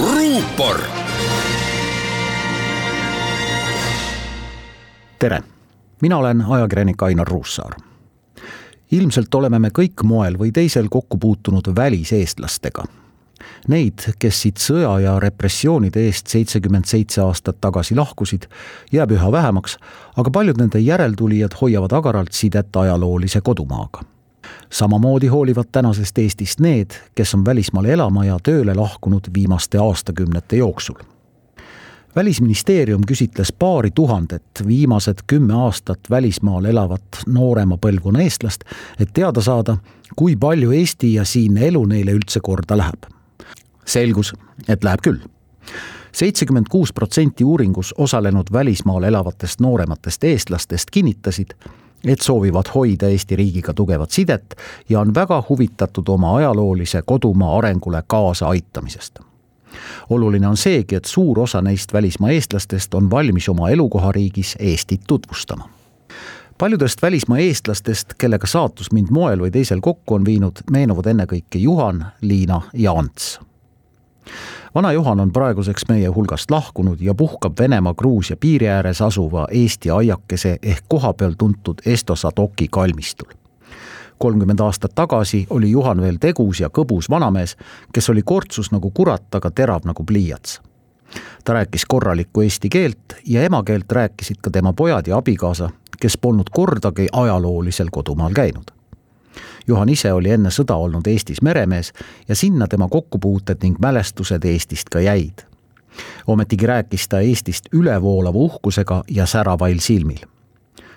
ruupor. tere, mina olen ajakirjanik Ainar Ruussaar. ilmselt oleme me kõik moel või teisel kokku puutunud väliseestlastega. Neid, kes siit sõja ja repressioonide eest seitsekümmend seitse aastat tagasi lahkusid, jääb üha vähemaks, aga paljud nende järeltulijad hoiavad agaralt sidet ajaloolise kodumaaga samamoodi hoolivad tänasest Eestist need, kes on välismaale elama ja tööle lahkunud viimaste aastakümnete jooksul. välisministeerium küsitles paari tuhandet viimased kümme aastat välismaal elavat noorema põlvkonna eestlast, et teada saada, kui palju Eesti ja siinne elu neile üldse korda läheb. selgus, et läheb küll seitsekümmend kuus protsenti uuringus osalenud välismaal elavatest noorematest eestlastest kinnitasid, et soovivad hoida Eesti riigiga tugevat sidet ja on väga huvitatud oma ajaloolise kodumaa arengule kaasa aitamisest. oluline on seegi, et suur osa neist välismaa eestlastest on valmis oma elukohariigis Eestit tutvustama paljudest välismaa eestlastest, kellega saatus mind moel või teisel kokku on viinud, meenuvad ennekõike Juhan, Liina ja Ants vana Juhan on praeguseks meie hulgast lahkunud ja puhkab Venemaa-Gruusia piiri ääres asuva Eesti aiakese ehk kohapeal tuntud Esto Sadoki kalmistul. kolmkümmend aastat tagasi oli Juhan veel tegus ja kõbus vanamees, kes oli kortsus nagu kurat, aga terav nagu pliiats. ta rääkis korralikku eesti keelt ja emakeelt rääkisid ka tema pojad ja abikaasa, kes polnud kordagi ajaloolisel kodumaal käinud Juhan ise oli enne sõda olnud Eestis meremees ja sinna tema kokkupuuted ning mälestused Eestist ka jäid. ometigi rääkis ta Eestist ülevoolava uhkusega ja säravail silmil.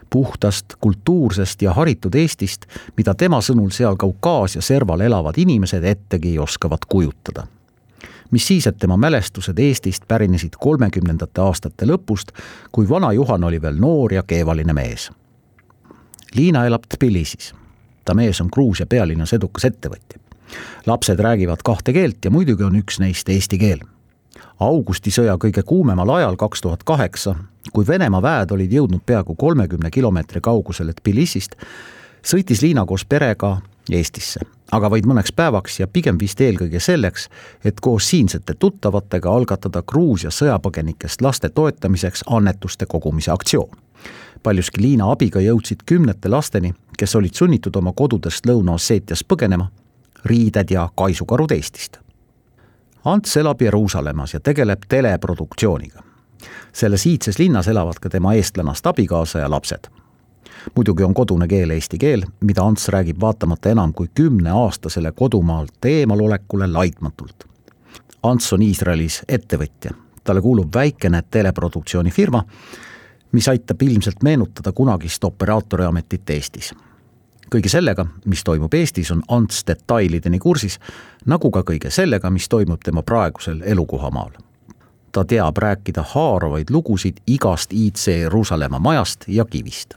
puhtast, kultuursest ja haritud Eestist, mida tema sõnul seal Kaukaasia serval elavad inimesed ettegi oskavad kujutada mis siis, et tema mälestused Eestist pärinesid kolmekümnendate aastate lõpust, kui vana Juhan oli veel noor ja keevaline mees. Liina elab Tbilisis ta mees on Gruusia pealinnas edukas ettevõtja. lapsed räägivad kahte keelt ja muidugi on üks neist eesti keel. augustisõja kõige kuumemal ajal, kaks tuhat kaheksa, kui Venemaa väed olid jõudnud peaaegu kolmekümne kilomeetri kaugusele Tbilisist, sõitis Liina koos perega Eestisse, aga vaid mõneks päevaks ja pigem vist eelkõige selleks, et koos siinsete tuttavatega algatada Gruusia sõjapõgenikest laste toetamiseks annetuste kogumise aktsioon paljuski Liina abiga jõudsid kümnete lasteni, kes olid sunnitud oma kodudest Lõuna-Osseetias põgenema, riided ja kaisukarud Eestist. Ants elab Jeruusalemmas ja tegeleb teleproduktsiooniga. selles iidses linnas elavad ka tema eestlannast abikaasa ja lapsed. muidugi on kodune keel eesti keel, mida Ants räägib vaatamata enam kui kümneaastasele kodumaalt eemalolekule laitmatult. Ants on Iisraelis ettevõtja, talle kuulub väikene teleproduktsioonifirma mis aitab ilmselt meenutada kunagist operaatoriametit Eestis. Kõige sellega, mis toimub Eestis, on Ants detailideni kursis, nagu ka kõige sellega, mis toimub tema praegusel elukohamaal. ta teab rääkida haaravaid lugusid igast IC Jeruusalemma majast ja kivist.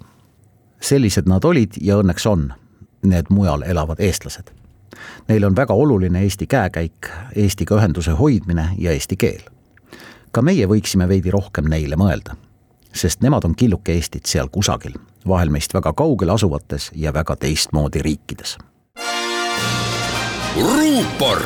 sellised nad olid ja õnneks on need mujal elavad eestlased. Neil on väga oluline Eesti käekäik, Eestiga ühenduse hoidmine ja eesti keel. ka meie võiksime veidi rohkem neile mõelda sest nemad on killuke Eestit seal kusagil, vahel meist väga kaugel asuvates ja väga teistmoodi riikides. ruupor